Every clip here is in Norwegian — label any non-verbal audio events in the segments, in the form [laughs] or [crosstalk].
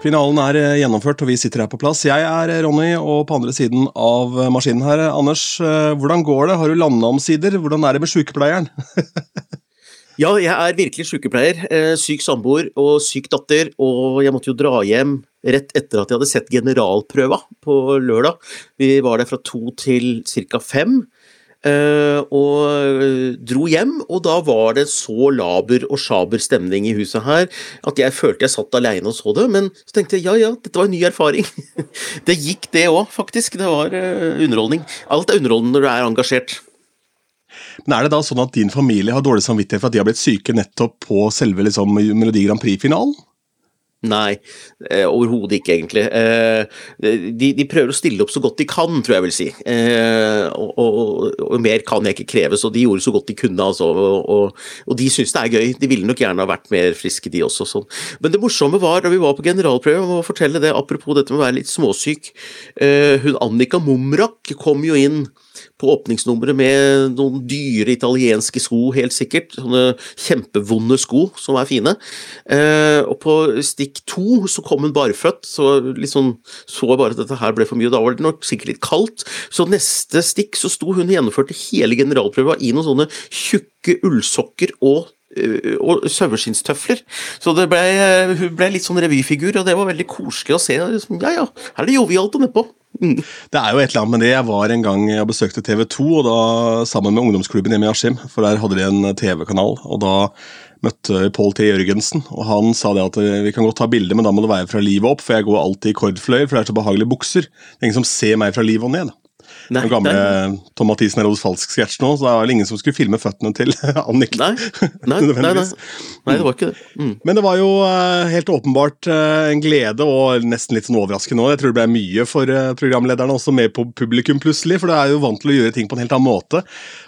Finalen er eh, gjennomført, og vi sitter her på plass. Jeg er eh, Ronny, og på andre siden av eh, maskinen her, Anders. Hvordan går det? Har du landa omsider? Hvordan er det med sykepleieren? [laughs] ja, jeg er virkelig sykepleier. Syk samboer og syk datter, og jeg måtte jo dra hjem rett etter at jeg hadde sett generalprøva på lørdag. Vi var der fra to til ca. fem. Uh, og eh, dro hjem, og da var det så laber og sjaber stemning i huset her at jeg følte jeg satt alene og så det, men så tenkte jeg ja ja, dette var en ny erfaring. [laughs] det gikk det òg, faktisk. Det var uh, underholdning. Alt er underholdende når du er engasjert. Men Er det da sånn at din familie har dårlig samvittighet for at de har blitt syke nettopp på selve liksom, Melodi Grand Prix-finalen? Nei, eh, overhodet ikke, egentlig. Eh, de, de, prøver å stille opp så godt de kan, tror jeg vil si. Eh, og, og, og, mer kan jeg ikke kreve, så de gjorde så godt de kunne. Altså, og, og, de syns det er gøy. De ville nok gjerne ha vært mer friske, de også. Sånn. Men det morsomme var da vi var på generalprøve, må fortelle det apropos dette med å være litt småsyk. Eh, hun Annika Mumrak kom jo inn på åpningsnummeret med noen dyre italienske sko, helt sikkert. Sånne kjempevonde sko som er fine. Eh, og på stikk to så kom hun barføtt, så liksom så bare at dette her ble for mye. Da var det nok sikkert litt kaldt. Så neste stikk så sto hun og gjennomførte hele generalprøva i noen sånne tjukke ullsokker og eh, og saueskinnstøfler. Så det ble, hun ble litt sånn revyfigur, og det var veldig koselig å se. Ja ja, her er det jovialt og nedpå. Det er jo et eller annet med det. Jeg var en gang jeg besøkte TV 2 og da sammen med ungdomsklubben hjemme i Askim. For der hadde de en TV-kanal. og Da møtte vi Pål T. Jørgensen. og Han sa det at vi kan godt ta bilde, men da må det være fra livet opp. For jeg går alltid i kordfløyer, for det er så behagelige bukser. Det er ingen som ser meg fra livet og ned. Nei, den gamle nei. Tom Mathisen Eros Falsk-sketsj nå, så det var ingen som skulle filme føttene til [laughs] Annik. Nei, [laughs] nei, nei, nei, det var ikke det. Mm. Men det var jo uh, helt åpenbart uh, en glede, og nesten litt sånn overraskende òg. Jeg tror det ble mye for uh, programlederne, også med på publikum plutselig, for det er jo vant til å gjøre ting på en helt annen måte.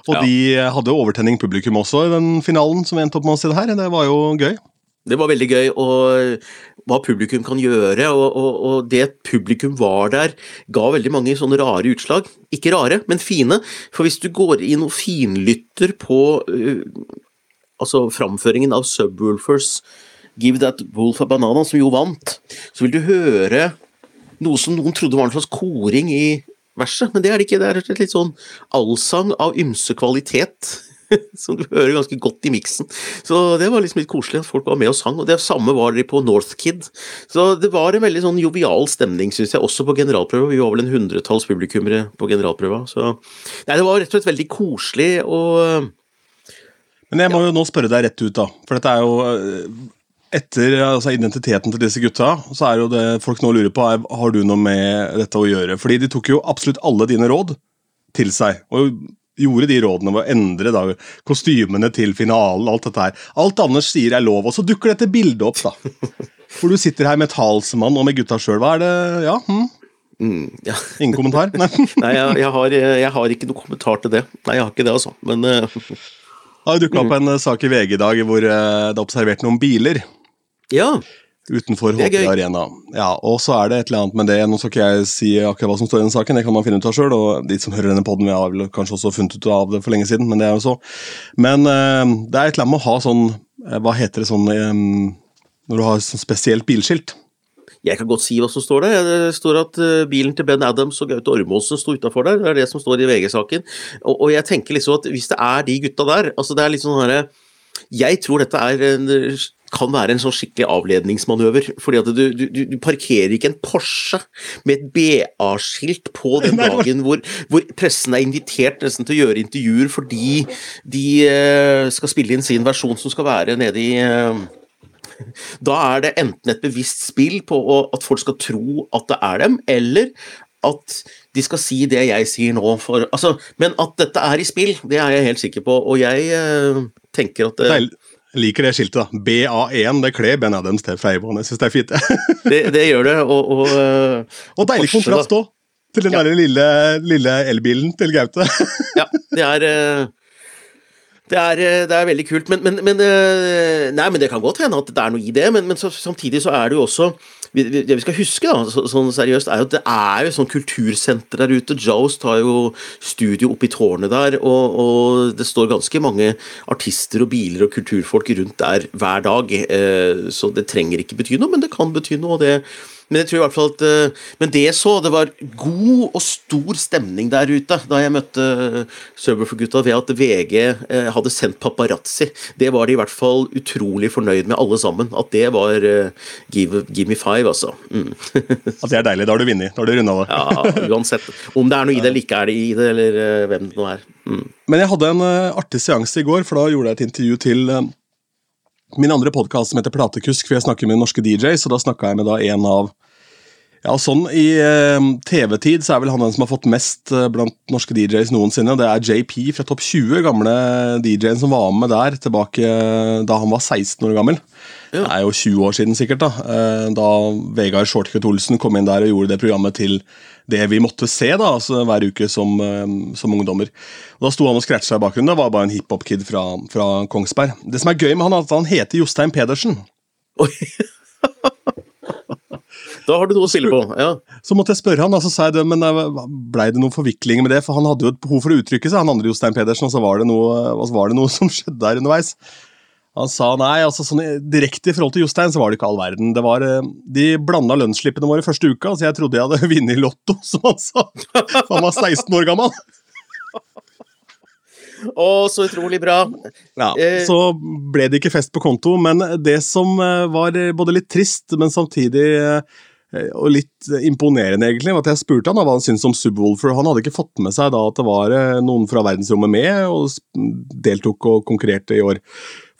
Og ja. de hadde overtenning publikum også i den finalen som endte opp med å se det her. Det var jo gøy. Det var veldig gøy, og hva publikum kan gjøre. Og, og, og, det publikum var der, ga veldig mange sånne rare utslag. Ikke rare, men fine. For hvis du går inn og finlytter på uh, altså framføringen av Subwoolfers Give That Wolf a Banana, som jo vant, så vil du høre noe som noen trodde var en slags koring i verset, men det er det ikke. Det er et litt sånn allsang av ymse kvalitet. [laughs] som du hører ganske godt i miksen. Så det var liksom litt koselig at folk var med og sang, og det samme var de på North Kid. Så det var en veldig sånn jovial stemning, syns jeg, også på generalprøva. Vi var vel en hundretalls publikummere på generalprøva, så Nei, det var rett og slett veldig koselig og Men jeg må jo nå spørre deg rett ut, da, for dette er jo eh, etter altså, identiteten til disse gutta, så er jo det folk nå lurer på, er, har du noe med dette å gjøre? Fordi de tok jo absolutt alle dine råd til seg. og gjorde de rådene med å endre da, kostymene til finalen. Alt dette her. Alt Anders sier er lov, og så dukker dette bildet opp. da. For du sitter her med talsmann og med gutta sjøl. Hva er det Ja? Hm? Mm, ja. Ingen kommentar? [laughs] Nei, Nei jeg, jeg, har, jeg, har, ikke noe kommentar til det. Nei, jeg har ikke det, altså. Men uh... Det har dukka opp mm. en sak i VG i dag hvor uh, det er observert noen biler. Ja utenfor HP Arena. Ja, og så er det et eller annet med det. Nå skal ikke jeg si akkurat hva som står i den saken, det kan man finne ut av sjøl. Og de som hører denne poden, har vel kanskje også funnet ut av det for lenge siden, men det er jo så. Men uh, det er et eller annet med å ha sånn uh, Hva heter det sånn um, Når du har sånn spesielt bilskilt? Jeg kan godt si hva som står der. Det står at bilen til Ben Adams og Gaute Ormåsen sto utafor der. Det er det som står i VG-saken. Og, og, jeg tenker liksom at hvis det er de gutta der altså det er litt sånn herre Jeg tror dette er en kan være en sånn skikkelig avledningsmanøver. fordi at du, du, du parkerer ikke en Porsche med et BA-skilt på [laughs] den dagen hvor, hvor, pressen er invitert nesten til å gjøre intervjuer fordi de uh, skal spille inn sin versjon som skal være nede i uh, da er det enten et bevisst spill på at folk skal tro at det er dem, eller at de skal si det jeg sier nå. For, altså, men at dette er i spill, det er jeg helt sikker på. Og jeg uh, tenker at det, jeg liker det skiltet. da. BA1, det kler Ben Adams til Freiborg. Jeg syns det er fint. [laughs] det, det, gjør det. Og, og, eh, og deilig kontrast òg, til den ja. der lille, lille elbilen til Gaute. [laughs] ja, det er eh, det er, eh, det er, veldig kult, men, men, men, Nei, men det kan godt hende at det er noe i det. Men, men så, samtidig så er det jo også Det vi skal huske, da, så, sånn seriøst, er jo at det er jo sånn kultursenter der ute. Joust har jo studio opp i tårnet der, og, og, det står ganske mange artister og biler og kulturfolk rundt der hver dag. Eh, så det trenger ikke bety noe, men det kan bety noe. og det men jeg tror i hvert fall at eh, Men det så, det var god og stor stemning der ute da jeg møtte eh, Serverfor-gutta ved at VG eh, hadde sendt paparazzi. Det var de i hvert fall utrolig fornøyd med, alle sammen. At det var give, give me five, altså. Mm. at det er deilig. Da har du vunnet. Da har du runda det. ja, uansett. Om det er noe i det eller ikke er det i det, eller hvem det nå er. Mm. Men jeg hadde en artig seanse i går, for da gjorde jeg et intervju til min andre podkast som heter Platekusk, for jeg snakker med norske DJs, og da snakka jeg med da en av ja, sånn I eh, TV-tid så er vel han den som har fått mest eh, blant norske DJs noensinne. Det er JP fra Topp 20, gamle DJ-en som var med der tilbake eh, da han var 16 år gammel. Ja. Det er jo 20 år siden sikkert, da. Eh, da Vegard Shortcut Olsen kom inn der og gjorde det programmet til det vi måtte se da, altså hver uke som, som ungdommer. Og Da sto han og scratcha i bakgrunnen. Det var bare en hiphop-kid fra, fra, Kongsberg. Det som er gøy med han, er at han heter Jostein Pedersen. Oi. [laughs] Da har du noe å spille på. ja. Så måtte jeg spørre han, og så sa jeg det, men eh, blei det noen forviklinger med det? For han hadde jo et behov for å uttrykke seg, han andre Jostein Pedersen, og så var det noe, var det noe som skjedde der underveis. Han sa nei, altså sånn direkte i forhold til Jostein så var det ikke all verden. Det var, eh, De blanda lønnsslippene våre første uka, så jeg trodde jeg hadde [laughs] vunnet Lotto, som han sa. For han var 16 år gammel. Å, så utrolig bra. Ja, eh. Så ble det ikke fest på konto, men det som var både litt trist, men samtidig og litt imponerende, egentlig, at jeg spurte han hva han syntes om Subwoolfer. Han hadde ikke fått med seg da at det var eh, noen fra verdensrommet med og deltok og konkurrerte i år.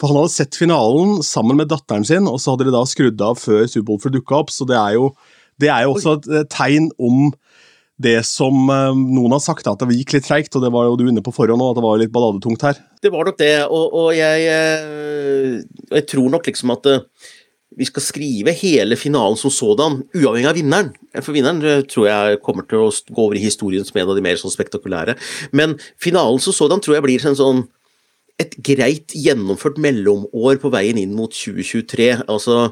For Han hadde sett finalen sammen med datteren sin, og så hadde de da skrudd av før Subwoolfer dukka opp. Så det er, jo, det er jo også et tegn om det som eh, noen har sagt, at det gikk litt treigt, og det var jo du inne på forhånd at det var litt balladetungt her. Det var nok det, og, og jeg, jeg, tror nok liksom at vi skal skrive hele finalen som sådan, uavhengig av vinneren. For vinneren eh, tror jeg kommer til å gå over i historien som en av de mer sånn spektakulære. Men finalen som sådan tror jeg blir en sånn et greit gjennomført mellomår på veien inn mot 2023. Altså,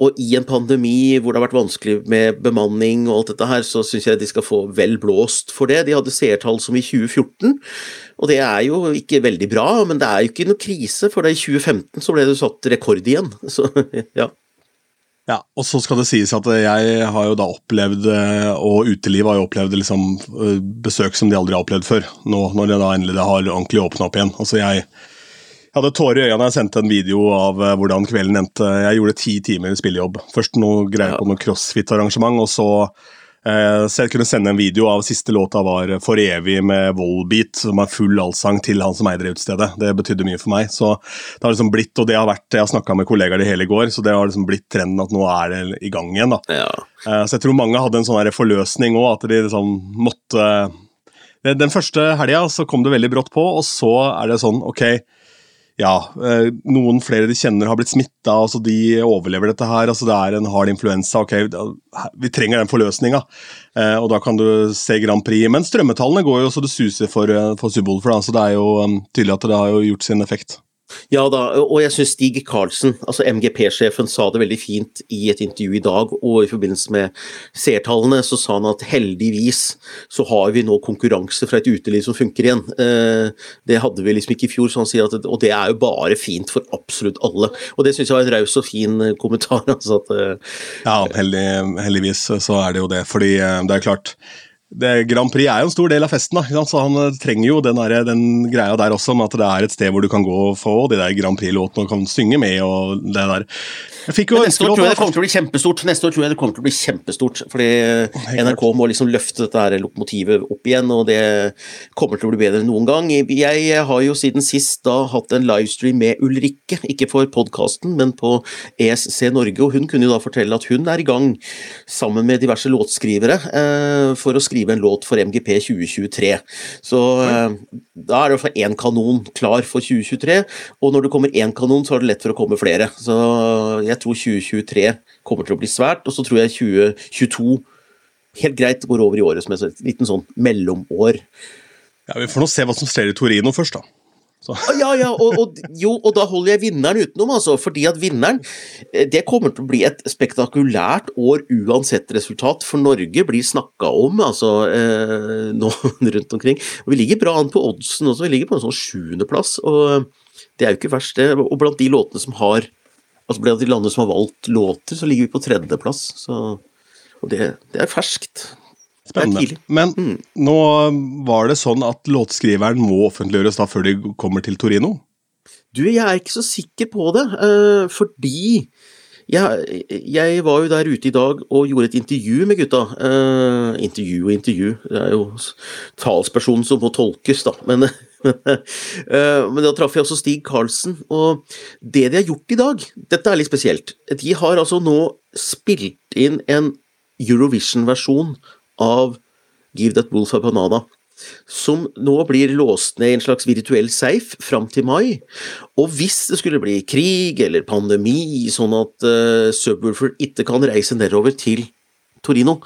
og i en pandemi hvor det har vært vanskelig med bemanning og alt dette her, så syns jeg de skal få vel blåst for det. De hadde seertall som i 2014, og det er jo ikke veldig bra, men det er jo ikke noe krise, for det i 2015 så ble det satt rekord igjen. [laughs] Så ja. Ja, og så skal det sies at jeg har jo da opplevd, eh, og utelivet har jo opplevd liksom, eh, besøk som de aldri har opplevd før. Nå når det da endelig har ordentlig åpna opp igjen. Altså jeg, jeg hadde tårer i øynene da jeg sendte en video av eh, hvordan kvelden endte. Jeg gjorde ti timer spillejobb. Først noe greier på noe crossfit-arrangement, og så så jeg kunne sende en video av siste låta var 'For evig' med Volbeat, som er full allsang til han som eier det utestedet. Det betydde mye for meg. Så det har liksom blitt, og det har vært, Jeg har snakka med kollegaer det hele går, så det har liksom blitt trenden at nå er det i gang igjen. da. Ja. Eh, så jeg tror mange hadde en sånn forløsning òg, at de liksom måtte Den første helga så kom det veldig brått på, og så er det sånn, ok ja, eh, noen flere de kjenner har blitt smitta, altså de overlever dette her. altså Det er en hard influensa. ok, Vi trenger den forløsninga, eh, og da kan du se Grand Prix. Men strømmetallene går jo så det suser for, eh, for Subwoolfer, så det er jo tydelig at det har gjort sin effekt. Ja da, og jeg syns Stig Karlsen, altså MGP-sjefen, sa det veldig fint i et intervju i dag, og i forbindelse med seertallene så sa han at heldigvis så har vi nå konkurranse fra et uteliv som funker igjen. Eh, det hadde vi liksom ikke i fjor, så han sier at, og det er jo bare fint for absolutt alle. Og det syns jeg var en raus og fin eh, kommentar. [laughs] altså at... Eh, ja, heldig, heldigvis så er det jo det, fordi det er klart det, Grand Prix er jo en stor del av festen, da, så han eh, trenger jo den, der, den, greia der også, med at det er et sted hvor du kan gå og få de der Grand Prix-låtene og kan synge med og det der. neste år tror jeg det kommer til å bli kjempestort. Neste år tror jeg det kommer til å bli kjempestort, fordi NRK må liksom løfte dette her lokomotivet opp igjen, og det kommer til å bli bedre enn noen gang. Jeg har jo siden sist da hatt en livestream med Ulrikke, ikke for podkasten, men på ESC Norge, og hun kunne jo da fortelle at hun er i gang sammen med diverse låtskrivere eh, for å skrive skrive en låt for MGP 2023. Så eh, da er det i hvert fall én kanon klar for 2023, og når det kommer én kanon, så er det lett for å komme flere. Så jeg tror 2023 kommer til å bli svært, og så tror jeg 2022 helt greit går over i året som et liten sånn mellomår. Ja, Vi får nå se hva som skjer i Torino først, da. Så. Ja, ja, og, og, jo, og da holder jeg vinneren utenom, altså. Fordi at vinneren eh, Det kommer til å bli et spektakulært år uansett resultat, for Norge blir snakka om altså, eh, nå [laughs] rundt omkring. Og vi ligger bra an på oddsen også, vi ligger på en sånn sjuendeplass. Og det er jo ikke verst, det. Og blant de låtene som har Altså blant de landene som har valgt låter, så ligger vi på tredjeplass. Så, og det, det er ferskt. Spennende. Men mm. nå var det sånn at låtskriveren må offentliggjøres da før de kommer til Torino? Du, jeg er ikke så sikker på det, uh, fordi jeg, jeg, var jo der ute i dag og gjorde et intervju med gutta. Uh, intervju og intervju, det er jo talspersonen som må tolkes, da. Men [laughs] Eh, men da traff jeg også Stig Karlsen, og det de har gjort i dag, dette er litt spesielt. De har altså nå spilt inn en Eurovision-versjon av Give That Wolf a Banana. Som nå blir låst ned i en slags virtuell safe fram til mai. Og hvis det skulle bli krig eller pandemi, sånn at uh, Subwoolfer ikke kan reise nedover til Torino,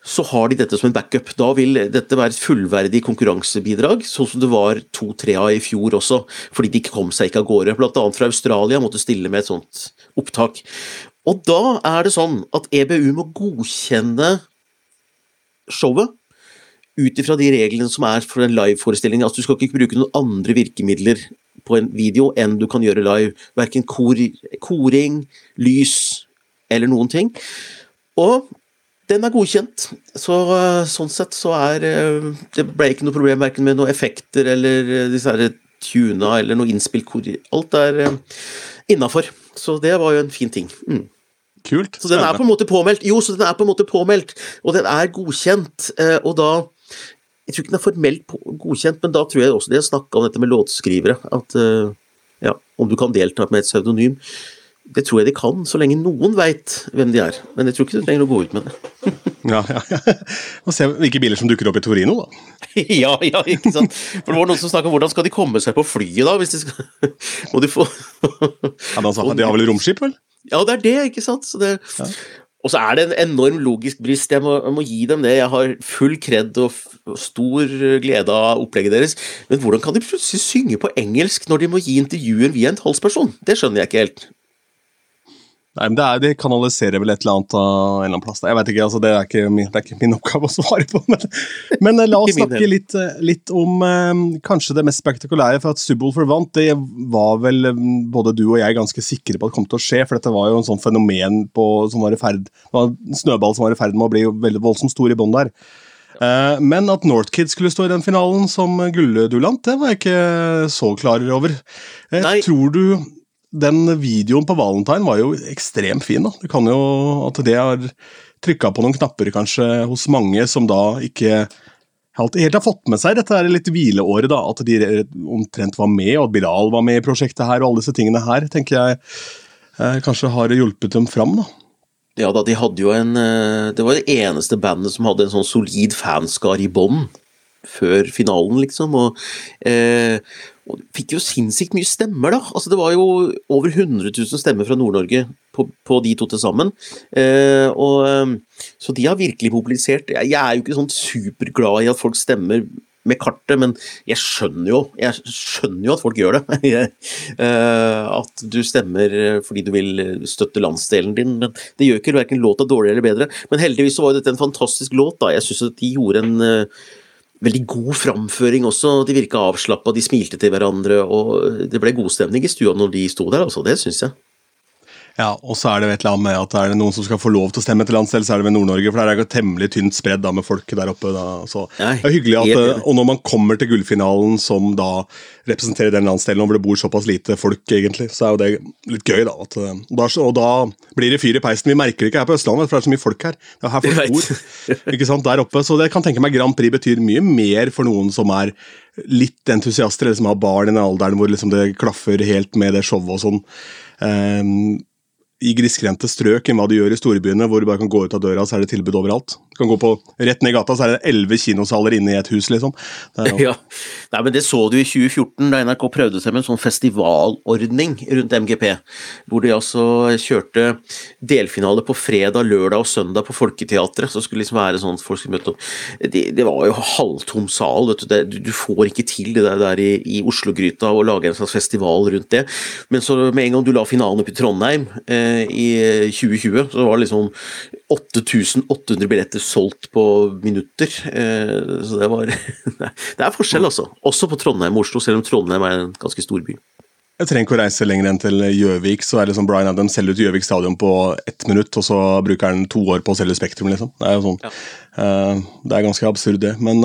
så har de dette som en backup. Da vil dette være et fullverdig konkurransebidrag, sånn som det var to-tre av i fjor også, fordi de ikke kom seg ikke av gårde. Blant annet fra Australia måtte stille med et sånt opptak. Og da er det sånn at EBU må godkjenne showet ut ifra de reglene som er for en liveforestilling. Altså, du skal ikke bruke noen andre virkemidler på en video enn du kan gjøre live. Verken kor, koring, lys eller noen ting. Og den er godkjent. Så, eh, sånn sett så er eh, Det ble ikke noe problem verken med noen effekter eller eh, disse tuna eller noe innspilt. Alt er innafor. Så det var jo en fin ting. Mm. Kult. Så den er på en måte påmeldt. Jo, så den er på en måte påmeldt, og den er godkjent. Og da Jeg tror ikke den er formelt godkjent, men da tror jeg også de har snakka om dette med låtskrivere. At ja, om du kan delta med et pseudonym. Det tror jeg de kan, så lenge noen veit hvem de er. Men jeg tror ikke du trenger å gå ut med det. [laughs] ja, ja, [laughs] ja. Og se hvilke biler som dukker opp i Torino, da. [laughs] ja, ja, ikke sant. For det var noen som snakka om hvordan skal de komme seg på flyet, da? Hvis de skal Må de få Ja, da, De har vel romskip, vel? Ja, det er det, ikke sant. Så det... Ja. Og så er det en enorm logisk brist, jeg må, jeg må, gi dem det. Jeg har full kred og, og stor glede av opplegget deres. Men hvordan kan de plutselig synge på engelsk når de må gi intervjuer via en talsperson? Det skjønner jeg ikke helt. Nei, men det, er, det kanaliserer vel et eller annet av en eller annen plass. Jeg vet ikke, altså, det, er ikke min, det er ikke min oppgave å svare på. Men, [laughs] men eh, la oss snakke litt, eh, litt om eh, kanskje det mest spektakulære. For at Subwoolfer vant, det var vel både du og jeg ganske sikre på at det kom til å skje. For dette var jo en sånn fenomen på, som var i ferd, det var en snøball som var i ferd med å bli veldig voldsomt stor i bånn der. Eh, men at Northkid skulle stå i den finalen som gullduellant, det var jeg ikke så klar over. Nei. Tror du den videoen på Valentine var jo ekstremt fin. da. Det kan jo at det har trykka på noen knapper kanskje hos mange som da ikke helt har fått med seg dette her litt hvileåret. da, At de omtrent var med, og at Bilal var med i prosjektet her, og alle disse tingene her tenker jeg eh, kanskje har hjulpet dem fram. da. Ja da, de hadde jo en eh, Det var det eneste bandet som hadde en sånn solid fanskar i bånn før finalen, liksom. Og, eh, og fikk jo sinnssykt mye stemmer, da. Altså, det var jo over 100 000 stemmer fra Nord-Norge på, på, de to til sammen. Eh, og, eh, så de har virkelig mobilisert. Jeg, jeg er jo ikke sånn superglad i at folk stemmer med kartet, men jeg skjønner jo, jeg skjønner jo at folk gjør det. [laughs] Eh, at du stemmer fordi du vil støtte landsdelen din. men Det gjør ikke verken låta dårligere eller bedre. Men heldigvis så var dette en fantastisk låt. da, Jeg syns de gjorde en eh, veldig god framføring også. De virka avslappa, de smilte til hverandre, og det ble god stemning i stua når de sto der, altså. Det syns jeg. Ja, og så er det et eller annet med at er det noen som skal få lov til å stemme til landsdel, så er det ved Nord-Norge, for der er det temmelig tynt spredd da med folk der oppe. Da. Så Nei, det er hyggelig at, eh, Og når man kommer til gullfinalen som da representerer den landsdelen, hvor det bor såpass lite folk, egentlig, så er jo det litt gøy, da. At, eh, og, da og da blir det fyr i peisen. Vi merker det ikke her på Østlandet, for det er så mye folk her. Det er her folk [laughs] bor, ikke sant, der oppe. Så det kan tenke meg Grand Prix betyr mye mer for noen som er litt entusiaster, eller som har barn i den alderen hvor liksom det klaffer helt med det showet og sånn. Um, i grisgrendte strøk enn hva de gjør i storbyene, hvor du bare kan gå ut av døra, så er det tilbud overalt. Kan gå på rett ned i gata, så er det elleve kinosaler inne i et hus, liksom. Jo... [laughs] Ja. Nei, men Det så du i 2014, da NRK prøvde seg med en sånn festivalordning rundt MGP. Hvor de altså kjørte delfinale på fredag, lørdag og søndag på Folketeatret. Så skulle liksom være sånn at folk skulle møte opp. Det, det var jo halvtom sal, vet du. Det, du får ikke til det der, der i, i Oslo-gryta å lage en slags festival rundt det. Men så med en gang du la finalen opp i Trondheim eh, i 2020, så var det liksom 8800 billetter solgt på minutter. Eh, så det var [laughs] Det er forskjell, altså. Også på Trondheim og Oslo, selv om Trondheim er en ganske stor by. Jeg trenger ikke å reise lenger enn til Gjøvik, så er liksom Brian Adams selger ut Gjøvik stadion på ett minutt, og så bruker han to år på å selge Spektrum, liksom. Det er jo sånn. Ja. Uh, det er ganske absurd, det. Men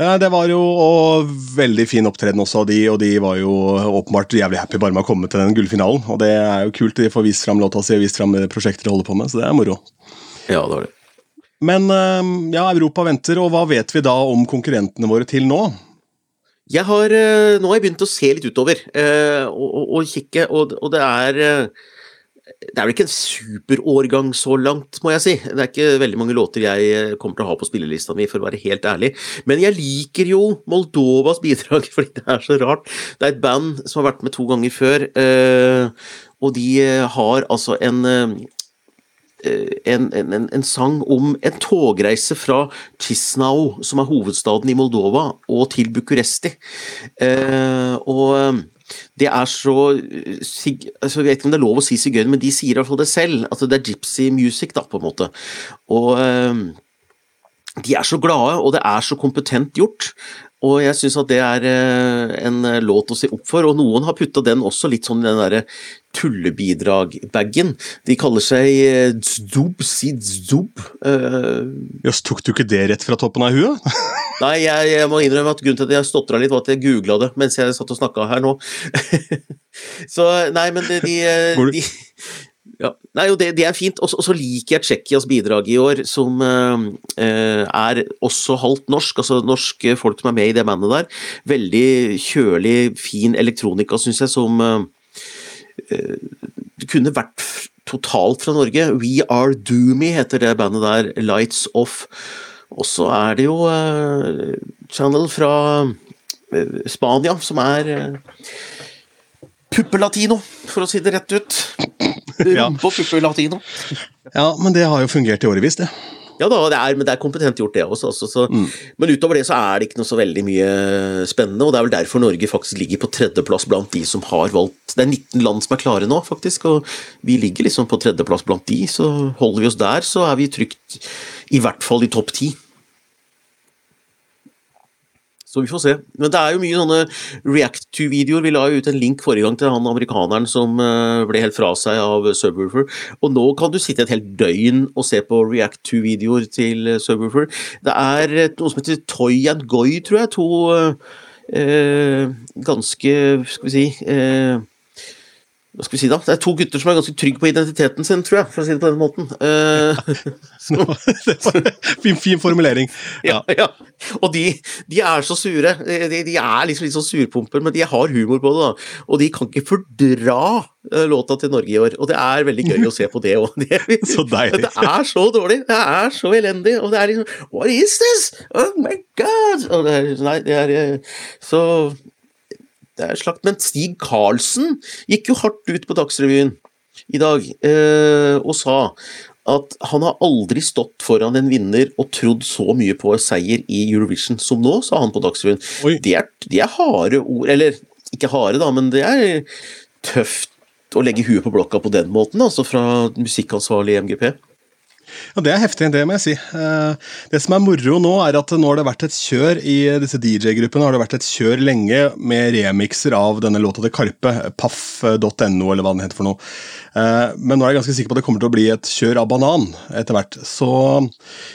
ja, det var jo og veldig fin opptreden også av de, og de var jo åpenbart jævlig happy bare med å komme til den gullfinalen. Og det er jo kult, de får vist fram låta si og vist fram prosjekter de holder på med, så det er moro. Ja, det var det. Men uh, ja, Europa venter, og hva vet vi da om konkurrentene våre til nå? Jeg har, eh, nå har jeg begynt å se litt utover eh, og, og, og kikke, og, og, det er eh, det er vel ikke en superårgang så langt, må jeg si. Det er ikke veldig mange låter jeg kommer til å ha på spillelista mi, for å være helt ærlig. Men jeg liker jo Moldovas bidrag, [laughs] fordi det er så rart. Det er et band som har vært med to ganger før, og de har altså en Eh, en, en, en, sang om en togreise fra Chisinau, som er hovedstaden i Moldova, og til Bucuresti. Eh, og eh, det er så altså Jeg vet ikke om det er lov å si sigøyner, men de sier i hvert fall det selv. At det er gypsy music, da, på en måte. Og eh, de er så glade, og det er så kompetent gjort. Og jeg syns at det er eh, en eh, låt å se opp for, og noen har putta den også litt sånn i den derre tullebidrag-bagen. De kaller seg eh, Zdub Sid Zdub. Jøss, tok du ikke det rett fra toppen av huet? [laughs] Nei, jeg, jeg, må innrømme at grunnen til at jeg stotra litt, var at jeg googla det mens jeg satt og snakka her nå. [laughs] Så nei, men de, de ja. Nei, jo, det, det, er fint. Og så liker jeg Tsjekkias bidrag i år, som eh, er også halvt norsk. Altså norske folk som er med i det bandet der. Veldig kjølig, fin elektronika, syns jeg, som eh, kunne vært totalt fra Norge. We Are Doomy heter det bandet der. Lights Off. Og så er det jo eh, Channel fra Spania, som er puppelatino, for å si det rett ut. Rumpe og puppe latino. Ja, men det har jo fungert i årevis, det. Ja da, det er, men det er kompetent gjort, det også. Altså, så, mm. Men utover det så er det ikke noe så veldig mye spennende, og det er vel derfor Norge faktisk ligger på tredjeplass blant de som har valgt Det er 19 land som er klare nå, faktisk, og vi ligger liksom på tredjeplass blant de, så holder vi oss der, så er vi trygt i hvert fall i topp ti. Så vi får se. Men det er jo mye sånne react to-videoer. Vi la jo ut en link forrige gang til han amerikaneren som eh, ble helt fra seg av Subwoofer. Og nå kan du sitte et helt døgn og se på react to-videoer til Subwoofer. Det er noe som heter Toy and Goy, tror jeg. To eh, ganske, skal vi si eh, hva skal vi si da? Det er to gutter som er ganske trygge på identiteten sin, tror jeg, for å si det på den måten. [laughs] Uh, fin, fin, formulering. Ja. ja, ja. Og de, de, er så sure. De, de, er liksom litt sånn surpumper, men de har humor på det. da. Og de kan ikke fordra uh, låta til Norge i år, og det er veldig gøy å se på det òg. [laughs] deilig. Det er så dårlig, det er så elendig, og det er liksom What is this? Oh my god! Det er, nei, det er eh, så det er slakt. Men Stig Karlsen gikk jo hardt ut på Dagsrevyen i dag eh, og sa at han har aldri stått foran en vinner og trodd så mye på seier i Eurovision som nå, sa han på Dagsrevyen. Det er, de er harde ord, eller ikke harde, da, men det er tøft å legge huet på blokka på den måten, altså fra musikkansvarlig i MGP. Ja, Det er heftig, det må jeg si. Eh, det som er moro nå, er at nå har det vært et kjør i disse DJ-gruppene har det vært et kjør lenge med remixer av denne låta til Karpe, paff.no, eller hva den heter for noe. Eh, men nå er jeg ganske sikker på at det kommer til å bli et kjør av banan etter hvert. Så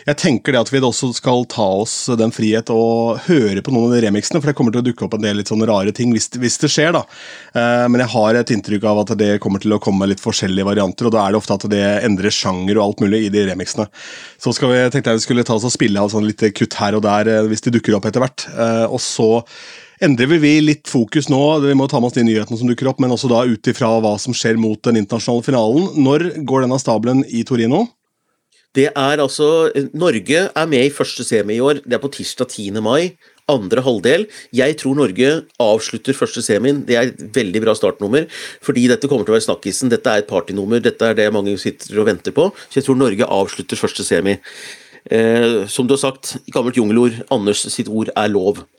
jeg tenker det at vi også skal ta oss den frihet og høre på noen av de remixene, for det kommer til å dukke opp en del litt sånne rare ting hvis, hvis det skjer, da. Eh, men jeg har et inntrykk av at det kommer til å komme litt forskjellige varianter, og da er det ofte at det endrer sjanger og alt mulig i de remixene. Så vi, tenkte jeg vi skulle ta oss og spille av sånn litt kutt her og der eh, hvis de dukker opp etter hvert. Og så endrer vi litt fokus nå. Vi må ta med oss de nyhetene som dukker opp, men også da ut ifra hva som skjer mot den internasjonale finalen. Når går denne stabelen i Torino? Det er altså Norge er med i første semi i år. Det er på tirsdag 10. mai. Andre halvdel. Jeg tror Norge avslutter første semien. Det er et veldig bra startnummer, fordi dette kommer til å være snakkisen. Dette er et partynummer, dette er det mange sitter og venter på. Så jeg tror Norge avslutter første semi. Eh, som du har sagt, gammelt jungelord, Anders sitt ord er lov. [laughs]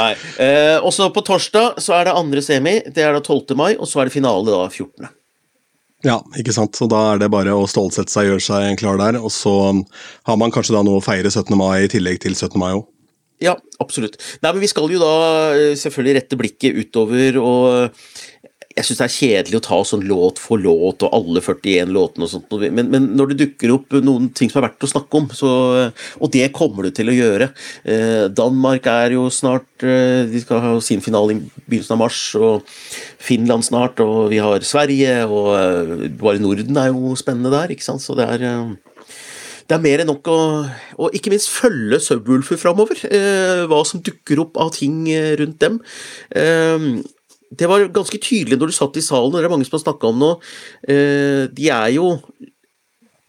Nei. Eh, også på torsdag så er det andre semi, det er da 12. mai, og så er det finale da 14. Ja, ikke sant. Så da er det bare å stålsette seg, gjøre seg klar der. Og så har man kanskje da noe å feire 17. mai i tillegg til 17. mai òg. Ja, absolutt. Nei, men Vi skal jo da eh, selvfølgelig rette blikket utover, og jeg syns det er kjedelig å ta sånn låt for låt og alle 41 låtene og sånt, men, men, når det dukker opp noen ting som er verdt å snakke om, så, og det kommer du til å gjøre eh, Danmark er jo snart eh, De skal ha sin finale i begynnelsen av mars, og Finland snart, og vi har Sverige, og eh, bare Norden er jo spennende der, ikke sant, så det er eh, det er mer enn nok å og ikke minst følge Subwoolfer framover. Eh, hva som dukker opp av ting eh, rundt dem. Eh, det var ganske tydelig når du satt i salen, og det er mange som har snakka om nå. Eh, de er jo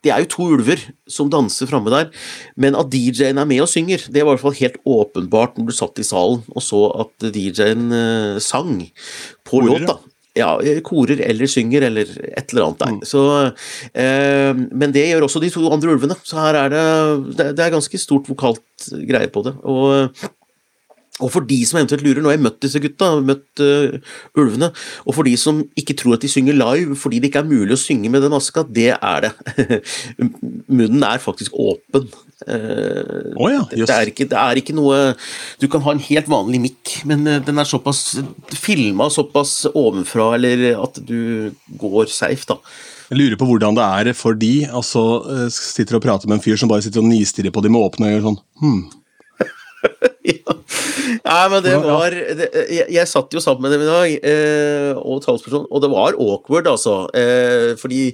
det er jo to ulver som danser framme der, men at DJ-en er med og synger, det var i hvert fall helt åpenbart når du satt i salen og så at DJ-en eh, sang på Korer, låt. da. Ja, eh, korer eller synger eller et eller annet der. Mm. Så, eh, men det gjør også de to andre ulvene, så her er det, det, det er ganske stort vokalt greie på det. Og og for de som eventuelt lurer, nå har jeg møtt disse gutta, møtt uh, ulvene, og for de som ikke tror at de synger live fordi det ikke er mulig å synge med den maska, det er det. [laughs] Munnen er faktisk åpen. Uh, oh ja, det, det, er ikke, det er ikke noe Du kan ha en helt vanlig mikk, men uh, den er såpass filma såpass ovenfra, eller at du går safe, da. Jeg lurer på hvordan det er for de, altså eh, sitter og prater med en fyr som bare sitter og nistirrer på dem med åpne øyne sånn hmm. [laughs] ja. Nei, men det var det, jeg, jeg satt jo sammen med dem i dag, eh, og talsperson, og det var awkward, altså. Eh, fordi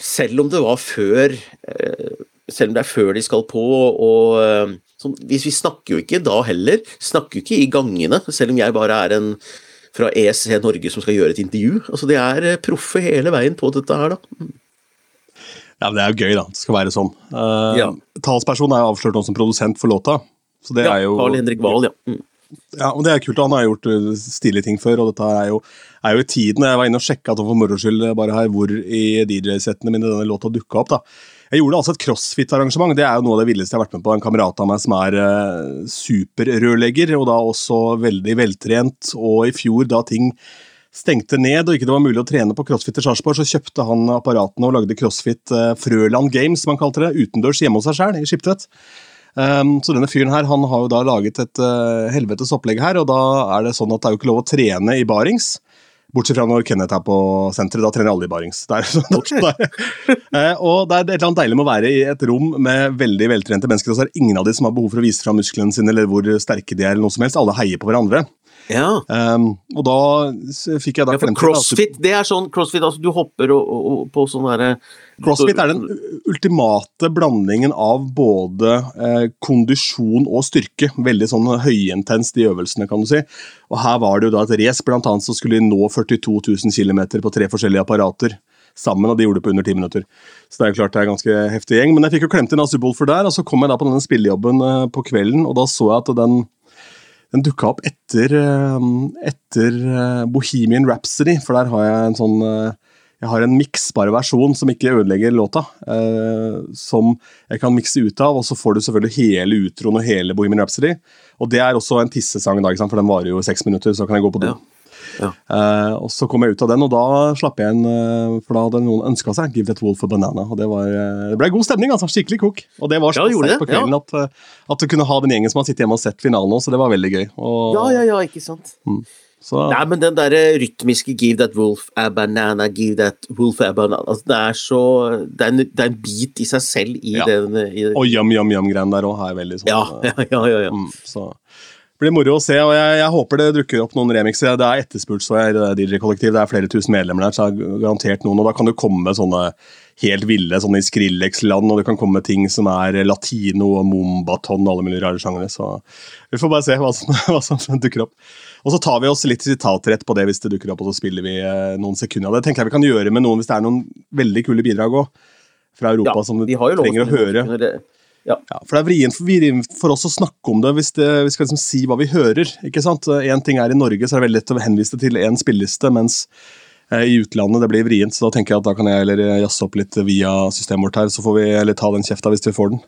selv om det var før eh, Selv om det er før de skal på, og eh, sånn, hvis Vi snakker jo ikke da heller. Snakker jo ikke i gangene, selv om jeg bare er en fra ESC Norge som skal gjøre et intervju. Altså, De er eh, proffe hele veien på dette her, da. Ja, men Det er jo gøy, da. Det skal være sånn. Uh, Ja. Talspersonen er jo avslørt nå som produsent for låta. Så det Ja, er jo Carl Henrik Wahl, ja. Mm. Ja, og det er kult. Han har gjort uh, stilige ting før, og dette er jo, er jo i tiden. Jeg var inne og sjekka for moro skyld bare her hvor i DJ-settene mine denne låta dukka opp. da. Jeg gjorde altså et crossfit-arrangement. Det er jo noe av det villeste jeg har vært med på. En kamerat av meg som er eh, superrørlegger, og da også veldig veltrent. Og i fjor, da ting stengte ned og ikke det var mulig å trene på CrossFit i Sarpsborg, så kjøpte han apparatene og lagde CrossFit eh, Frøland Games, som han kalte det, utendørs hjemme hos seg sjøl, i Skiptvet. Um, så denne fyren her, han har jo da laget et uh, helvetes opplegg her, og da er det sånn at det er jo ikke lov å trene i barings. Bortsett fra når Kenneth er på senteret, da trener alle i barings. Det er, sånn, okay. [laughs] Eh, og det er et eller annet deilig med å være i et rom med veldig veltrente mennesker, og så er det ingen av de som har behov for å vise fram musklene sine eller hvor sterke de er, eller noe som helst. Alle heier på hverandre. Ja. Um, og da fikk jeg da Ja, for crossfit, det er sånn crossfit, altså du hopper og, og, og på sånn derre Crossfit er den ultimate blandingen av både eh, kondisjon og styrke. Veldig sånn høyintens, de øvelsene, kan du si. Og her var det jo da et race, blant annet, som skulle nå 42 000 km på tre forskjellige apparater sammen, og de gjorde det på under ti minutter. Så det er jo klart det er en ganske heftig gjeng. Men jeg fikk jo klemt inn Subwoolfer der, og så kom jeg da på denne spillejobben eh, på kvelden, og da så jeg at den den dukka opp etter, eh, etter eh, Bohemian Rhapsody, for der har jeg en sånn eh, jeg har en miksbar versjon som ikke ødelegger låta, eh, som jeg kan mikse ut av, og så får du selvfølgelig hele utroen og hele Bohemian Rhapsody. Og det er også en tissesang, da, for den varer jo seks minutter, så kan jeg gå på do. Ja. Ja. Eh, og så kom jeg ut av den, og da slapp jeg en, eh, for da hadde noen ønska seg 'Give That Wolf a Banana'. og Det, var, eh, det ble god stemning, altså. Skikkelig kok. Og det var så ja, sterkt på kvelden ja. at, at du kunne ha den gjengen som har sittet hjemme og sett finalen òg, så det var veldig gøy. Og, Ja, ja, ja, ikke sant. Så, Nei, men den derre rytmiske 'give that wolf a banana', 'give that wolf a banana' altså, Det er så Det er en, det er en bit i seg selv i Ja. den i, og yum-yum-yum-greien der òg er veldig sånn ja, [laughs] ja, ja, ja, ja. Mm, så blir moro å se, og jeg, jeg håper det dukker opp noen remixer. Det er etterspurt så jeg det DJ-kollektiv. Det er flere tusen medlemmer der, så det er garantert noen. Og da kan det komme sånne helt ville, sånne i Skrillex-land, og det kan komme ting som er latino og mombaton og alle mulige rare sjangere. Så vi får bare se hva som, [laughs] hva som dukker opp. Og så tar vi oss litt sitatrett på det hvis det dukker opp, og så spiller vi eh, noen sekunder av det. tenker jeg vi kan gjøre med noen hvis det er noen veldig kule bidrag òg, fra Europa Ja, som du trenger å høre. det. Ja. Ja, for det er vrient for, for oss å snakke om det hvis det, vi skal liksom si hva vi hører. ikke sant? En ting er I Norge så er det veldig lett å henvise til én spilleliste, mens eh, i utlandet det blir vrient. Så da tenker jeg at da kan jeg heller jazze opp litt via systemet vårt her, så får vi eller ta den kjefta hvis vi får den.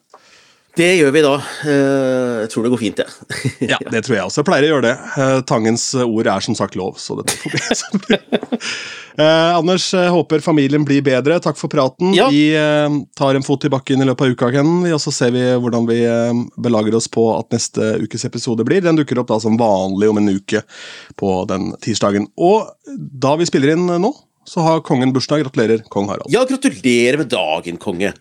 Det gjør vi da. Eh, Jeg tror det går fint, jeg. [laughs] Ja, det tror jeg også. Jeg pleier å gjøre det. Eh, Tangens ord er som sagt lov, så dette får bli [laughs] [laughs] eh, Anders, håper familien blir bedre. Takk for praten. Ja. Vi eh, tar en fot i bakken i løpet av uka, Ken, og så ser vi hvordan vi eh, belager oss på at neste ukes episode blir. Den dukker opp da som vanlig om en uke på den tirsdagen. Og da vi spiller inn nå, så har kongen bursdag. Gratulerer, kong Harald. Ja, gratulerer med dagen, konge.